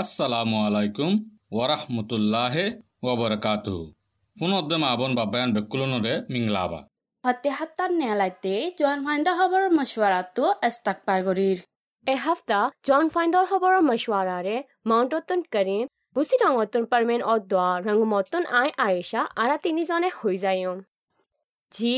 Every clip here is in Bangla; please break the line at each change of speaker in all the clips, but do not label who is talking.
আসসালামু আলাইকুম ওয়ারাহমতুল্লাহে ওবরকাতু পুনদ্দে মাবন বাবায়ান বেকুলনরে মিংলাবা।
হতে হাত্তার নেলাইতে জোয়ান ফাইন্দা হবার মশওয়ারাতো এস্তাক পারগরির
এ হাফতা জন ফাইন্দর খবৰৰ মশৱাৰাৰে মাউণ্টতন কৰিম বুচি ৰঙতন পাৰমেন অদোৱা ৰঙমতন আই আয়েশা আৰা তিনিজনে হৈ যায়ম জি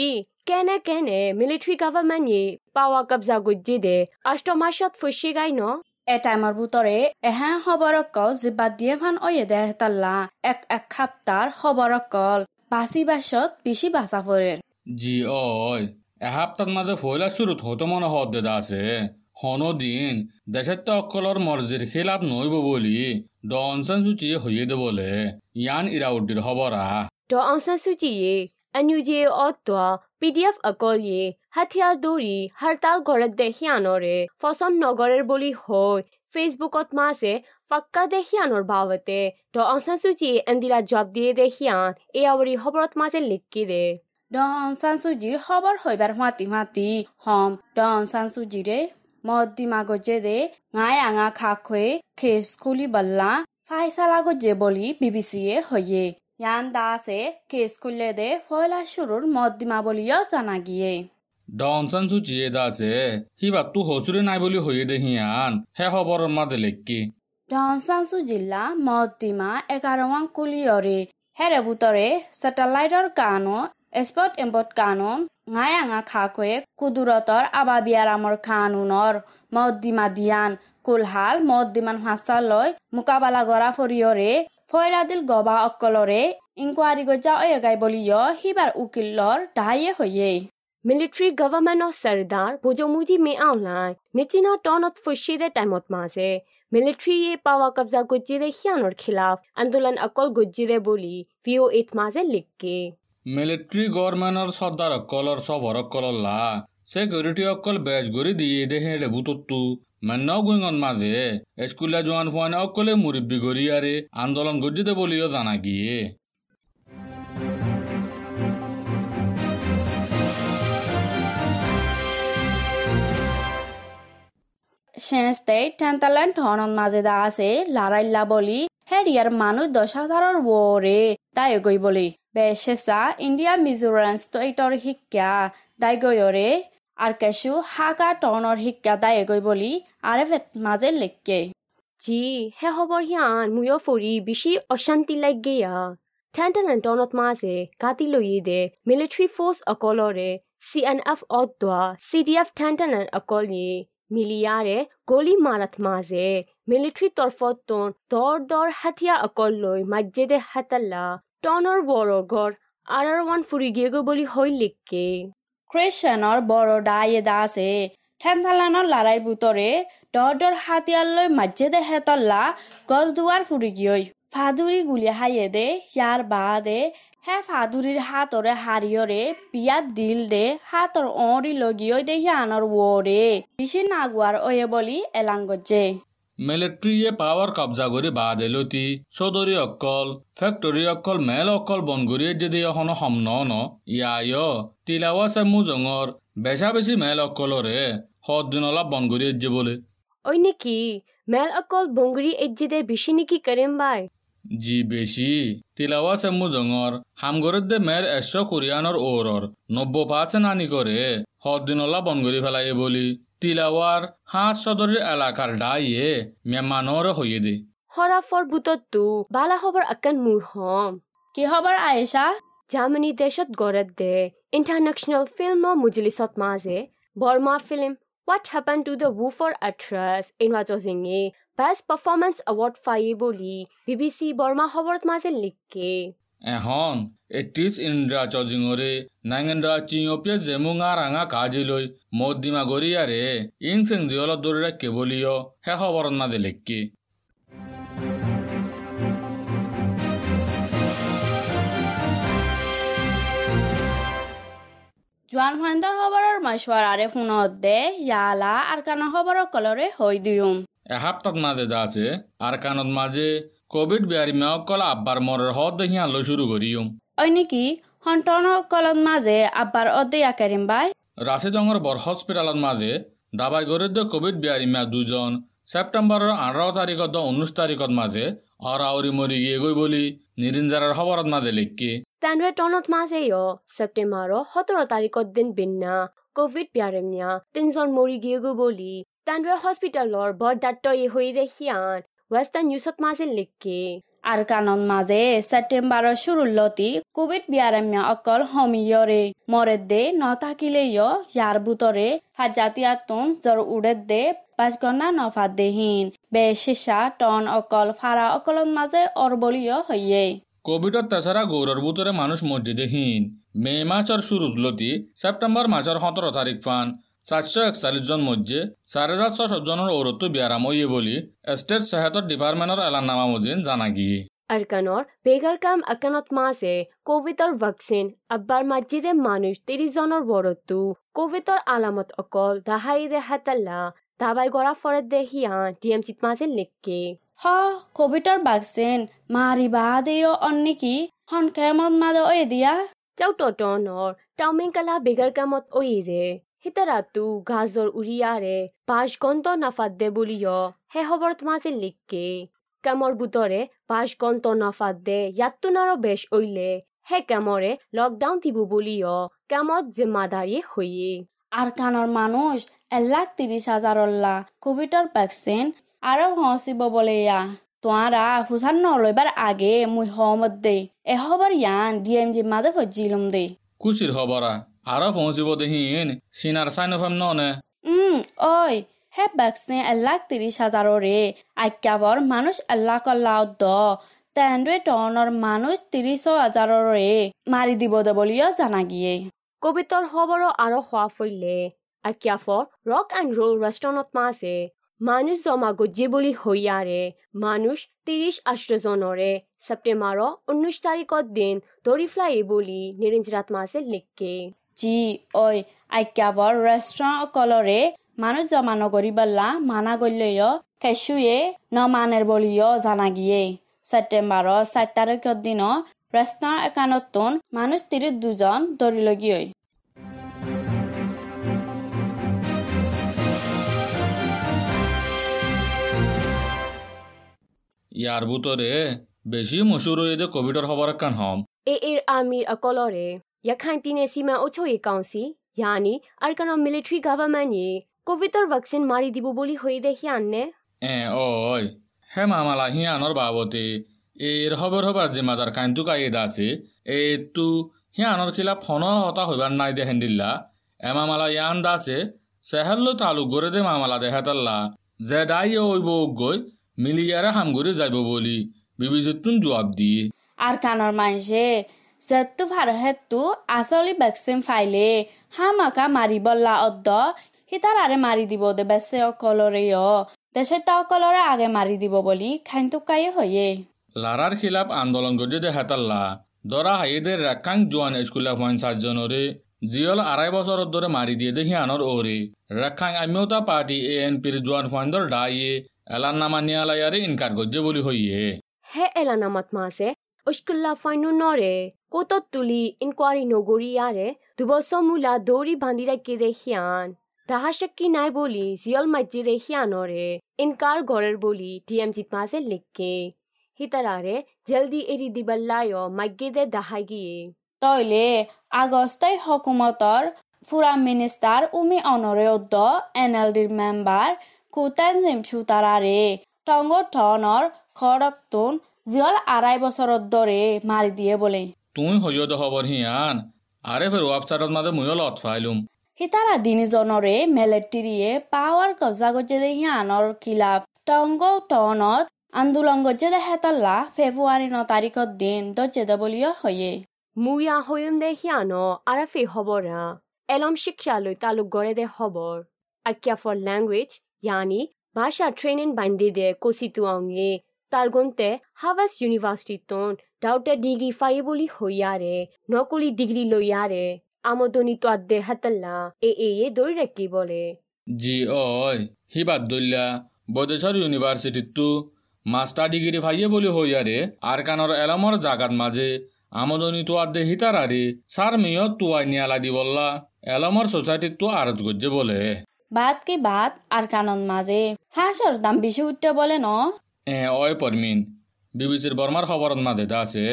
কেনে কেনে মিলিটাৰী গভৰ্ণমেণ্ট য়ে পাৱা কব্জা গুজি দে অষ্টমাসত ফুচি গাই ন
এ টাইমৰ বুটৰে এহে খবৰক কল জিবাত দিয়ে ফান অয়ে দে তাল্লা। এক এক খাপ্তাৰ খবৰক কল বাচি বাছত বেছি বাচা ফৰে
জি অয় এহাপ্তাত মাঝে ফয়লা শুরুত হতো মনে হদ দেদা আছে। হন দিন দেশের তো অকলর মর্জির খিলাপ নইব বলি। ডনসেন সূচি হইয়ে দে বলে। ইয়ান ইরাউদ্দির খবরা
ড অং সান সুচি য়ে এনইউজে অদোৱা পিডিএফ অকল হাতিয়াৰ হৰতাল হরতাল ঘরে দেখিয়ানরে ফসন নগরের বলি হই ফেসবুকত মাসে ফাক্কা দেখিয়ানোর বাবতে দ অসুচি এন্দিলা জব দিয়ে দেখিয়ান এ আবরি খবরত মাঝে লিখকি দে
ডন সানসুজির খবৰ হৈবাৰ মাতি মাতি হম ডন সানসুজিরে মদ দিমা গজে রে গায় আঙা খাখয়ে খেস খুলি বল্লা ফাইসালা গজে বলি বিবিসি হয়ে ইয়ান দাসে খেস খুললে দে ফয়লা শুরুর মদ দিমা বলিও জানা গিয়ে।
দ চুচিয়ে দা যে সি বাটটো হচুৰে নাই বুলি হৈয়ে দেহিয়ান হে হবৰ মা
দেলেক কি জিলা মহতিমা এঘাৰমান কুলিয়ৰে হেৰে বুটৰে স্যাটেলাইটৰ কানো স্পট এম্পৰ্ট কানো ঙাই আঙা খাকৈয়ে কুদুৰতৰ আবা বিয়াৰামৰ কানুনৰ মহদ্দিমা দিয়ান কুলহাল মহদ্দিমান হাঁচা লৈ মোকাবালা গৰা ফৰিয়ৰে ফৈৰাদিল গবা অকলৰে ইনকুৱাৰী গজা অয়েগাই বলিয় সিবাৰ উকিলৰ ধাইয়ে
মিলিটাৰী গভৰ্ণমেণ্টৰ চৰদাৰ বুজমুজি মে আউলাই নিচিনা টনত ফুচিৰে টাইমত মাজে মিলিটাৰীয়ে পাৱা কব্জা গুজিৰে সিয়ানৰ খিলাফ আন্দোলন অকল গুজিৰে বুলি ভি অ' এইট মাজে লিখকে
মিলিটারি গভর্নমেন্টর সর্দার অকলর সফর অকলর লা সিকিউরিটি অকল বেজ গরি দিয়ে দে হেলে বুতত্তু মেন গুইঙন মাঝে স্কুলে জোয়ান ফুয়ানে অকলে গরি আরে আন্দোলন গজ্জিতে বলিও জানা গিয়ে
সেনস্তে টেন্টালেন্ট হনন মাঝে দা আছে, লারাইল্লা বলি, হেরিয়ার মানুষ দশ হাজারের ওরে তাই গই বলি। বেশেষা, ইন্ডিয়া মিজোরাম ষ্টেটৰ শিক্ষা দাই গয়ৰে আর কেশু হাকা টনৰ শিক্ষা দাই গই বলি, আরে মাজে লেখকে।
জি, হে খবৰ সিয়ান মুয়ো ফুৰি বেছি অশান্তি লাগেয়া ঠেণ্টেন টনত মাজে কাটি লৈয়ে দে এন এফ অদোৱা চি ডি এফ ঠেণ্টেন অকল ইয়ে মিলিয়াৰে গলি মাৰাত মাজে। মিলিটাৰী তৰফত দৰ দৰ হাথিয়া অকল লৈ মাজেদে হাতাল্লা। টনৰ বড় ঘৰ আৰ আৰ ওৱান ফুৰি গিয়েগৈ বুলি হৈ লিখকে।
খ্ৰীষ্টানৰ বড় দায়ে দা আছে। ঠেনথালানৰ লাৰাইৰ বুটৰে দৰ দৰ হাতিয়ালৈ মাজে দে হেতল্লা গড় দুৱাৰ ফুৰি গিয়ই ফাদুৰি গুলি হাইয়ে দে ইয়াৰ বাদে হে ফাদুৰিৰ হাতৰে হাৰিয়ৰে বিয়াত দিল দে হাতৰ অঁৰি লগিয়ই দে সিয়ানৰ ওৰে বেছি নাগুৱাৰ অয়ে বুলি এলাং গজে
মিলিটারিয়ে পাওয়ার কবজা করে বাদ এলতি চৌধুরী অকল ফ্যাক্টরি অকল মেল অকল বনগুড়িয়ে যদি এখনও সমন ন ইয়ায় তিলাওয়া চেমু জঙর বেচা বেশি মেল অকলরে সদ দিন অলপ বনগুড়িয়ে যে বলে।
ঐ নেকি মেল অকল বংগুৰি এজিদে বেছি নেকি কৰিম বাই?
জি বেশি তিলাওয়া সেম্মু জঙর হামগরের দে মের এশ কোরিয়ানর ওরর নব্য পাঁচ নানি করে হদিনলা বনগরি ফেলাইয়ে বলি তিলাওয়ার হাঁস সদরের এলাকার ডাইয়ে মেমানর হইয়ে দে।
হরা ফর বুতত তু বালা হবার আকান মু
কি হবার আয়েশা?
জামানি দেশত গরত দে। ইন্টারন্যাশনাল ফিল্ম মুজলিসত মাজে। Burma film what happen to the of for actress in best performance award ফায়ে বুলি বি বি চি বৰ্মা খবৰত মাজে লিখকে।
এখন এটিস ইন্দ্রা চজিঙরে নাঙ্গেন্দ্রা চিঙপিয়ে জেমুঙা রাঙা কাজিলৈ মদ্দিমা গরিয়ারে ইং সিং জিয়ল দৌড়ে কেবলিও হে খবর মাঝে লেখকি।
জোৱান ফাইণ্ডৰ খবৰৰ মশৱাৰাৰে ফোনত দে ইয়ালা আৰু খবৰৰ কলৰে হৈ দিওঁ
এসপ্তাহ মাঝে দাছে আর কানত মাঝে কোভিড বিয়ারি মেয় কলা আব্বার মরের হদ দেখিয়া লো শুরু করিও
ঐ নেকি? সন্তানসকলৰ মাজে আব্বাৰ অদেয়া কেৰিম বাই।
রাশিদঙ্গর বর হসপিটালত মাঝে দাবাই গরে দে কোভিড বিয়ারি মেয়া দুজন ছেপ্টেম্বৰৰ আঠাৰ তাৰিখত ঊনৈছ তাৰিখত মাজে অৰাউৰি মৰি গিয়ে গৈ বুলি নিৰিঞ্জাৰৰ খবৰত মাজে লিখি
Tanwe tonot maseyo September hotoro tarikot din binna COVID biaremnya tinson mori giego boli Tanwe hospital lor bod datto ye hoide hian. Western Newsot mase likke
আর কানত মাঝে সেপ্টেম্বরের শুরুর লতি কোভিড বিয়ারাম্য অকল হমিয়রে মরে দে ন থাকিলে ইয়ার বুতরে ফাজাতিয়াতুন জর উড়ে দে পাঁচগনা নফা দেহীন বে শিশা টন অকল ফারা অকলত মাঝে অরবলীয় হইয়ে
কোভিডত তাছাড়া গৌরর বুতরে মানুষ মসজিদে হীন মে মাসের শুরুত লতি সেপ্টেম্বর মাসের সতেরো তারিখ ফান চারশো একচাল্লিশ জন মধ্যে চার হাজার ছশো জনের ঔরত্ব বিয়ারাম হইয়ে বলি স্টেট সেহাতর ডিপার্টমেন্টের এলানামা মজিন জানা গিয়ে
Arkanor begar kam akanot mase কোভিডৰ ভ্যাকচিন আব্বাৰ মাজিদে মানুষ তিরিশ জনৰ বড়তো কোভিডৰ আলামত অকল দাহাই দে হাতাল্লা দাবাই গড়া ফረት দে হিয়া ডিএমচিত মাসে লিখকে।
হ কোভিডর ভ্যাকসিন মারিবা দেয় অন্নিকি হন কেমন মাদে ওই দিয়া
Chau totonor tauming kala begar kamot oire hitaratu gazor uriare পাঁচ গন্ত নাফাত দে বুলিও হে খবর তোমাছে লিখকে কামৰ বুটৰে পাঁচ গন্ত নাফাত দে ইয়াতোনাৰো বেশ ওইলে হে কামৰে লকডাউন দিব বুলিও কামত জিম্মাদারি হইয়ে
আর কানর মানুষ এক লাখ তিরিশ হাজারল্লা কোভিডর ভ্যাকসিন আরও হসিব বলে ইয়া তোয়ারা হুসান নলইবার আগে মুই হমত দে এ হবার ইয়ান ডিএমজি মাঝে ফজিলুম দে
খুশির খবরা আরও পৌঁছিব দেহীন সিনার সাইনফাম ননে।
উম ওই হে ভ্যাকসিন এক লাখ তিরিশ হাজাররে আজ্ঞাবর মানুষ আল্লাহ কল্লাও দ। তেন্দ্রে টনৰ মানুষ তিরিশ হাজাররে মারি দিব দে বলিও জানা গিয়ে
কোভিডৰ খবৰো আৰু হোৱা ফৈলে আকিয়াফৰ ৰক এণ্ড ৰোল ৰেষ্টুৰেণ্টত মাছে মানুষ জমা গজ্জে বুলি হইয়াৰে মানুষ তিরিশ আষ্টজনৰে ছেপ্টেম্বৰৰ ঊনৈশ তাৰিখত দিন দৌৰি ফ্লাই বুলি নিৰঞ্জৰাত মাছে লিখকে।
জি ওই আজ্ঞাবর রেস্টুরেন্ট কলরে মানুষ জমা নগরি বললা মানা গল্লেয় কেশুয়ে ন মানের বলিও জানা গিয়ে। সেপ্টেম্বর সাত তারিখের দিন রেস্টুরেন্ট একানতুন মানুষ তিরিশ দুজন দরিল গিয়ে
ইয়ার বুতরে বেশি মশুর হয়ে দে কোভিডর খবর কান হম।
এ এর আমিৰ অকলৰে ইয়াখান পিনে সীমা অচয়ে কাউন্সি ইয়ানি আৰকানৰ মিলিটাৰী গভৰ্ণমেণ্টে কোভিডৰ ভেকচিন মাৰি দিব বুলি হৈ দেখি আননে
এ ওই হে মামালা হিয়ানোর বাবতে এর খবর হবার জিম্মাদার কাইন্তু কাইদা আছে এ তু হিয়ানোর খিলা ফন হতা হইবার নাই দেখেন এ মামালা ইয়ান দাসে সেহেল্লো তালুক গড়ে দে মামালা দেখাতাল্লা যে ডাই ওইব গই মিলিয়ারে হামগুড়ি যাইব বলি বিবিজিতুন জবাব দিয়ে
আর কানর মাইসে জেতু ফাৰহেতু আচলি ভেকচিন ফাইলে। হা মাকা মাৰিবলা অদ্দ সি আৰে মাৰি দিব দে বেচে অকলৰে অ দেশতা অকলৰে আগে মাৰি দিব বুলি খাইনটোকাই হয়ে।
লাৰাৰ খিলাপ আন্দোলন গজি দেহাতাল্লা দৰা হাইদে ৰেকাং জোৱান স্কুলীয়া ফাইন চাৰ্জনৰে জিয়ল আঢ়াই বছৰৰ দৰে মাৰি দিয়ে দে সিহানৰ অৰে। ৰেকাং আম্যতা পাৰ্টি এ এন পিৰ জোৱান ফুৱাইনৰ ডায়ে এলানামা নিয়ালায়াৰে ইনকাৰ গজ্য বুলি হৈয়ে।
হে এলানামাত মা আছে উস্কুল্লা ফাইনো নৰে কোটত তুলি ইনকুৱাৰী নগৰী ইয়াৰে দুবছৰ মূলা দৌৰি বান্ধি ৰাখি দে সিয়ান তাহা শক্কি নাই বুলি জিয়ল মাজি দে সিয়ানৰে ইনকাৰ গড়েৰ বুলি ডি এম জিত মাছে লিখকে সিতাৰাৰে জলদি এৰি দিবল্লায় মাগ্গে দে দাহাই গিয়ে
তইলে আগস্টই হকুমতর ফুরা মিনিস্টার উমি অনরে উদ্দ এনএলডির মেম্বার কুতেন জিমছুতারারে টঙ্গ টনর খড়কতুন জিয়ল আড়াই বছরত দরে মারি দিয়ে বলে।
তুই হইয় দে খবর হিয়ান। আরে ফের ওয়েবসাইটত মাঝে মুইও লত ফাইলুম।
হিতারা দিনিজনরে মেলেটিরিয়ে পাওয়ার কবজা গজ্জে দে হিয়ানর খিলাফ টঙ্গ টনত আন্দোলন গজ্জে দে হেতল্লা ফেব্রুয়ারি ন তারিখত দিন দজ্জে দে বলিও হয়ে
মুয়া হৈম দে সিয়ানো আৰাফে খবৰা এলম শিক্ষালৈ তালুক গড়ে দে খবৰ আক্যা ফৰ ল্যাঙ্গুৱেজ ইয়ানি ভাষা ট্ৰেইনিং বান্ধি দে কচিটো অঙে ডাউটে ডিগ্ৰী ফাই বুলি হৈয়াৰে নকলি ডিগ্ৰী লৈয়াৰে আমদনি তোয়াত দে হাতল্লা এ এ এ দৌৰি ৰাখি বলে।
জি ওই হিবাদ দল্লা বদেশ্বর ইউনিভার্সিটিত মাস্টার ডিগ্রি ভাইয়ে বলি হইয়ারে আর কানর এলমর জাগাত মাঝে আমদনি তো আদে হিতারারে সার মেয় তুয়াই নিয়ালা দি বললা এলমর সোসাইটিত তো আরজ গজ্জে বলে।
বাদ কি বাদ আর কানন মাঝে। ফাঁসর দাম বেশি উঠতে বলে ন?
এ অয় পরমিন, বিবিসির বর্মার খবরত মাঝে আছে।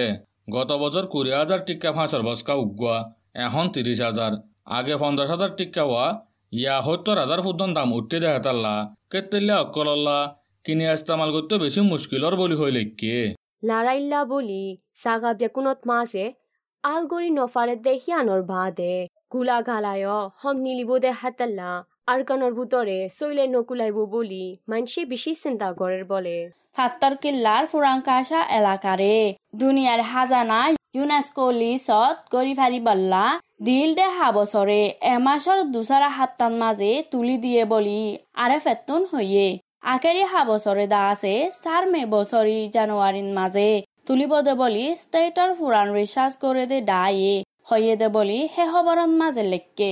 গত বছর কুড়ি হাজার টিক্কা ফাঁসর বসকা উগুয়া এখন তিরিশ হাজার। আগে পঞ্চাশ হাজার টিক্কা হওয়া ইয়া সত্তর হাজার ফুটন দাম উঠতে দেখা তাল্লা। কেতেলে অকলল্লা কিনে ইস্তেমাল করতে বেশি মুশকিলর বলি হইলে কে?
লারাইল্লা বলি, সাগা বেকুনত মাছে, আলগরি নফারে দেহিয়ানোর বাদে। কুলা গালায় হম নিলিব দে হাতাল্লা আরকানোর ভিতরে শৈলে নকুলাইব বলি, মানসি বেশি চিন্তা করের বলে।
ফাত্তর কিল্লার ফুরাংকাশা এলাকারে। দুনিয়ার হাজানা ইউনেস্কো লিসত গড়ি ফারি বল্লা, দিল দে বছরে এমাসর দুসরা হাত্তান মাঝে তুলি দিয়ে বলি, আরে ফেতুন হইয়ে। আখেরি হা বছরে দা আছে চার মে বছরি জানুয়ারির মাঝে। তুলিব দে বলি, স্টেটর ফুরান রিসার্চ করে দে ডায়ে হইয়ে দে বলি, হে খবরন মাঝে লেখকে।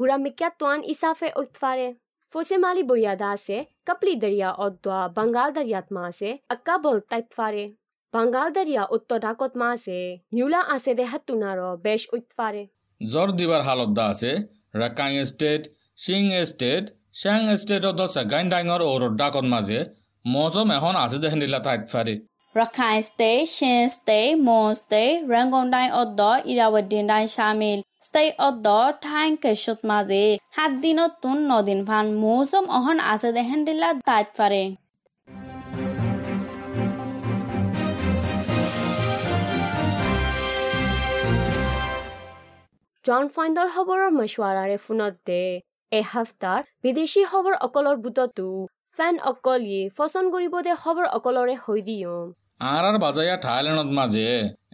mikya oyare gura mikya twan isafe utfare Fose mali boya dase kapli darya odwa Bengal daryat maase akka bol taitfare Bengal darya uttodakot maase nyula ase de hatunaro besh utfare
জ্বর দিবার হালত দা আছে Rakhine state Chin state Shan স্টেটত Sagaing ডাঙর ও ডাকত মাঝে মৌসুম এখন আছে দেখেন দিলা তাইত ফারে
Rakhine state Shan state Mon state ৰেংগংডাই অদ্দ ইৰাৱদ্দিনডাই স্থায়ী অদ্দ ঠাইং কেশত মাজে সাত দিনত তুন নদিন ভান মৌসুম অহন আছে দেহেন দিলা তাইত পারে
জন ফাইণ্ডৰ খবৰৰ মছৱাৰাৰে ফোনত দে। এই হাফ্তাৰ বিদেশী খবৰ অকলৰ বুটতো ফেন অকলিয়ে ফচন কৰিব দে খবৰ অকলৰে হৈ দিয়ম।
আৰ আৰ বাজায়া থাইলেণ্ডত মাজে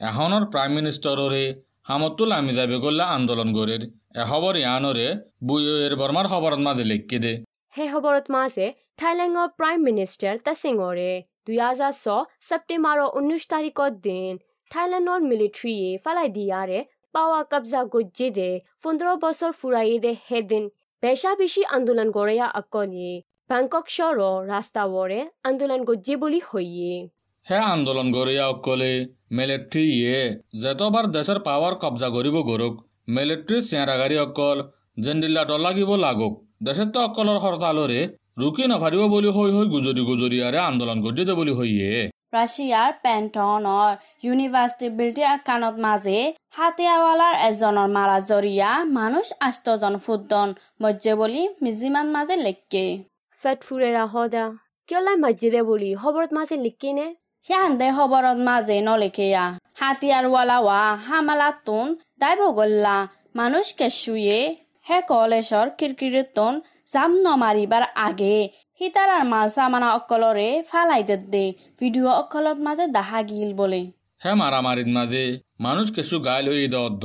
এখনৰ প্ৰাইম মিনিষ্টাৰৰে হামতুল আমি যাবে কৰলে আন্দোলন গড়েৰ এখবৰ ইয়ানৰে বুয়েৰ বৰ্মাৰ খবৰত মাঝে লিখকে দে।
সেই খবৰত মাছে থাইলেণ্ডৰ প্ৰাইম মিনিষ্টাৰ তাচিঙৰে দুই হাজাৰ ছ ছেপ্টেম্বৰৰ ঊনৈছ তাৰিখৰ দিন থাইলেণ্ডৰ মিলিটাৰীয়ে ফালাই দিয়াৰে পাৱা কব্জা গজ্জে দে। পোন্ধৰ বছৰ ফুৰাই দে সেদিন বেচা বেছি আন্দোলন কৰে অকলে। বেংকক চহৰৰ ৰাস্তাৱৰে আন্দোলন গজ্জে বুলি হৈয়ে
সেই আন্দোলনগৰীয়াসকলে মিলিট্ৰীয়ে জেঠবাৰ দেশৰ পাৱাৰ কব্জা কৰিব গৰুক মিলিট্ৰী চেৰাগাৰীসকল জেণ্ডিলা দলাগিব লাগক। দেশত্বসকলৰ হৰতালৰে ৰুকি নাভাৰিব বুলি হৈ হৈ গুজৰি গুজৰিয়াৰে আন্দোলন গঢ়ি দিব বুলি হৈয়ে।
ৰাছিয়াৰ পেণ্টনৰ ইউনিভাৰ্চিটি আকানত মাজে হাতিয়াৱালাৰ এজনৰ মাৰা জৰিয়া মানুহ আষ্টজন ফুটন মজ্জে বুলি মিজিমান মাজে লেখকে
ফেটফুৰে ৰাহদা কিয়লা মজ্জিৰে বুলি? খবৰত মাজে লিকিনে
সিয়ান্দে খবৰত মাজে নলেখেয়া হাতিয়াৰৱালা ৱা হামালাতুন দাইব গল্লা মানুষ কেশুয়ে হে কলেজৰ কিৰকিৰিতন জাম নমাৰিবাৰ আগে সীতাৰাৰ মাল চামানা অকলৰে ফালাই দে ভিডিঅ' অকলত মাজে দাহা গিল বলে
হে মারামারির মাঝে মানুষ কেসু গাইল হই দে অদ্দ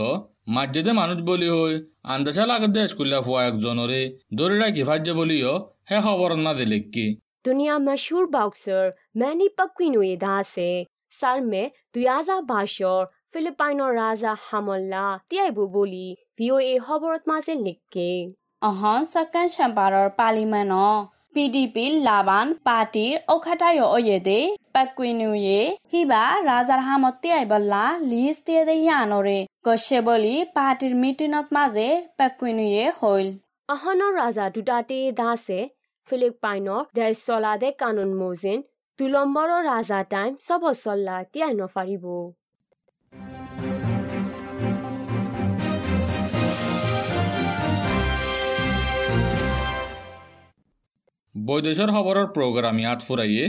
মাঝে মানুষ বলি হই আন্দাজা লাগে দেশ কুল্লা ফুয়া একজনরে দরিরা কিফাজ্যে বলিও হে খবরত মাঝে লিখকি
दुनिया मशहूर बॉक्सर मैनी पक्विनोए दासे साल में दुयाजा बाशर फिलिपाइनो राजा हामल्ला তিয়াইবো বুলি ভিঅ'এ খবৰত মাজে লিখকে
অহন ছেকেণ্ড চেম্বাৰৰ পাৰ্লিমেণ্ট পিডিপি লাবান পাৰ্টিৰ অখাটায় অয়েদে পেকুইনুয়ে হিবা ৰাজাৰ হামতি আইবল্লা লিষ্ট দিয়ে দে ইয়ানৰে গছে বুলি পাৰ্টিৰ মিটিঙত মাজে পেকুইনুয়ে হইল
আহনৰ ৰাজা দুটাতে দাসে ফিলিপাইনৰ দেশ চলা দে কানুন মোজিন দুলম্বৰৰ ৰাজা টাইম চব চল্লা তিয়াই নফাৰিব
বৈদেশৰ খবৰৰ প্ৰগ্ৰাম ইয়াত ফুৰাইয়ে।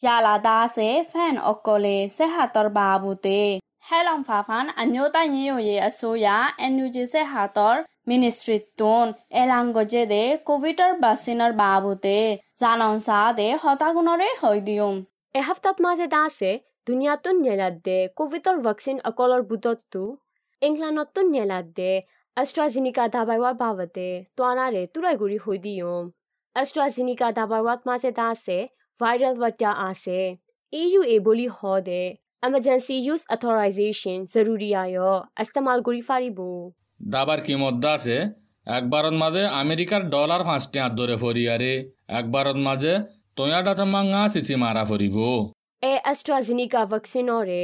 ইয়ালা দাসে ফেন অকলে চেহাতৰ বাবুতে। হেলং ফাফান আমিওতা নিয়ে আছোয়া এনুজি চেহাতৰ মিনিষ্ট্ৰিটোন এলাংগজে কোভিডৰ বাচিনৰ বাবুতে জানন চা দে হতাগুণৰে হৈ দিওঁ
এসপ্তাহত মাজে দাসে দুনিয়াতন নেলাদে কোভিডৰ ভেকচিন অকলৰ বুটতটো ইংলেণ্ডতন নেলাদে অষ্ট্ৰাজিনিকা দাবাইৱা বাবতে তোৱানাৰে তুৰাইগুৰি হৈ দিয়ম অষ্ট্ৰাজিনিকা দাবাইৱাত মাজে দাসে ভাইৰেল ৱাটা আছে ইউ এ বুলি হদে emergency use authorization জৰুৰী আয় ইস্তেমাল কৰি ফাৰিব
দাবার কি মধ্যে আছে? একবারত মাঝে আমেরিকার ডলার পাঁচটি হাত ধরে ফরিয়ারে একবারত মাঝে তয়াটাতে মাঙা চিচি মারা ফরিব।
এ এষ্ট্ৰাজিনিকা ভেকচিনৰে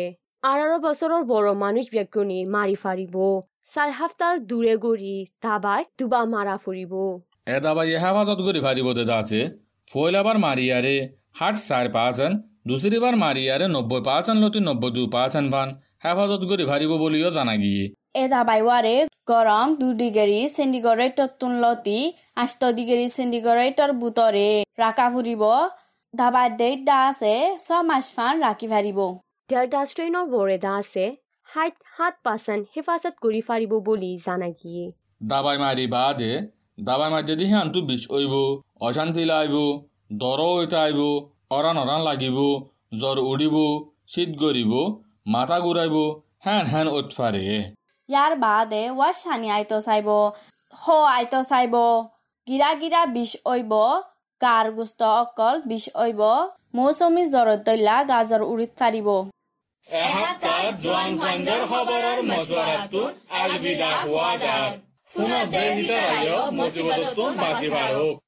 আঠাৰ বছৰৰ বড় মানুহ ব্যক্তিনি মাৰি ফাৰিব চাৰ সপ্তাহ দূৰে গৰি দাবাই দুবা মাৰা ফুৰিব
এ দাবাই হেফাজত করে ফারিব দেদা আছে। ফয়লাবার মারিয়ারে হাট চার পার্সেন্ট দুসরিবার মারিয়ারে নব্বই পার্সেন্ট লতি নব্বই দুই পার্সেন্ট ফান হেফাজত করে ফারিব বলিও জানা গিয়ে।
এ দাবাইৱাৰে গৰম দুই ডিগ্ৰী চেণ্টিগ্ৰেডৰ তুলতি আঠ ডিগ্ৰী চেণ্টিগ্ৰেডৰ বুটৰে ৰাখা ফুৰিব দাবাৰ ডেট দা আছে ছমাহ ফান ৰাখি ফাৰিব
ডেল্টা ষ্ট্ৰেইনৰ বৰেদা আছে সাত সাত পাৰ্চেণ্ট হেফাজত কৰি ফাৰিব বুলি জানাগিয়ে
দাবাই মারি বাদে দাবাই মারি যদি হানতু বিষ ওইব অশান্তি লাইব দর ওইটা অৰণ অৰণ লাগিব জ্বৰ উৰিব চিট গৰিব মাথা ঘূৰাইব হেন হেন উৎফাৰে।
ইয়াৰ বাদে ৱাচ চানি আইত চাইব হ আইত চাইব গিৰা গিৰা বিষ অইব গাৰ গুচ অকল বিষ অইব মৌচুমী জ্বৰত দৈলা গাজৰ উৰিত ফাৰিব।
শুনা বেজিত মজিবাৰ হওক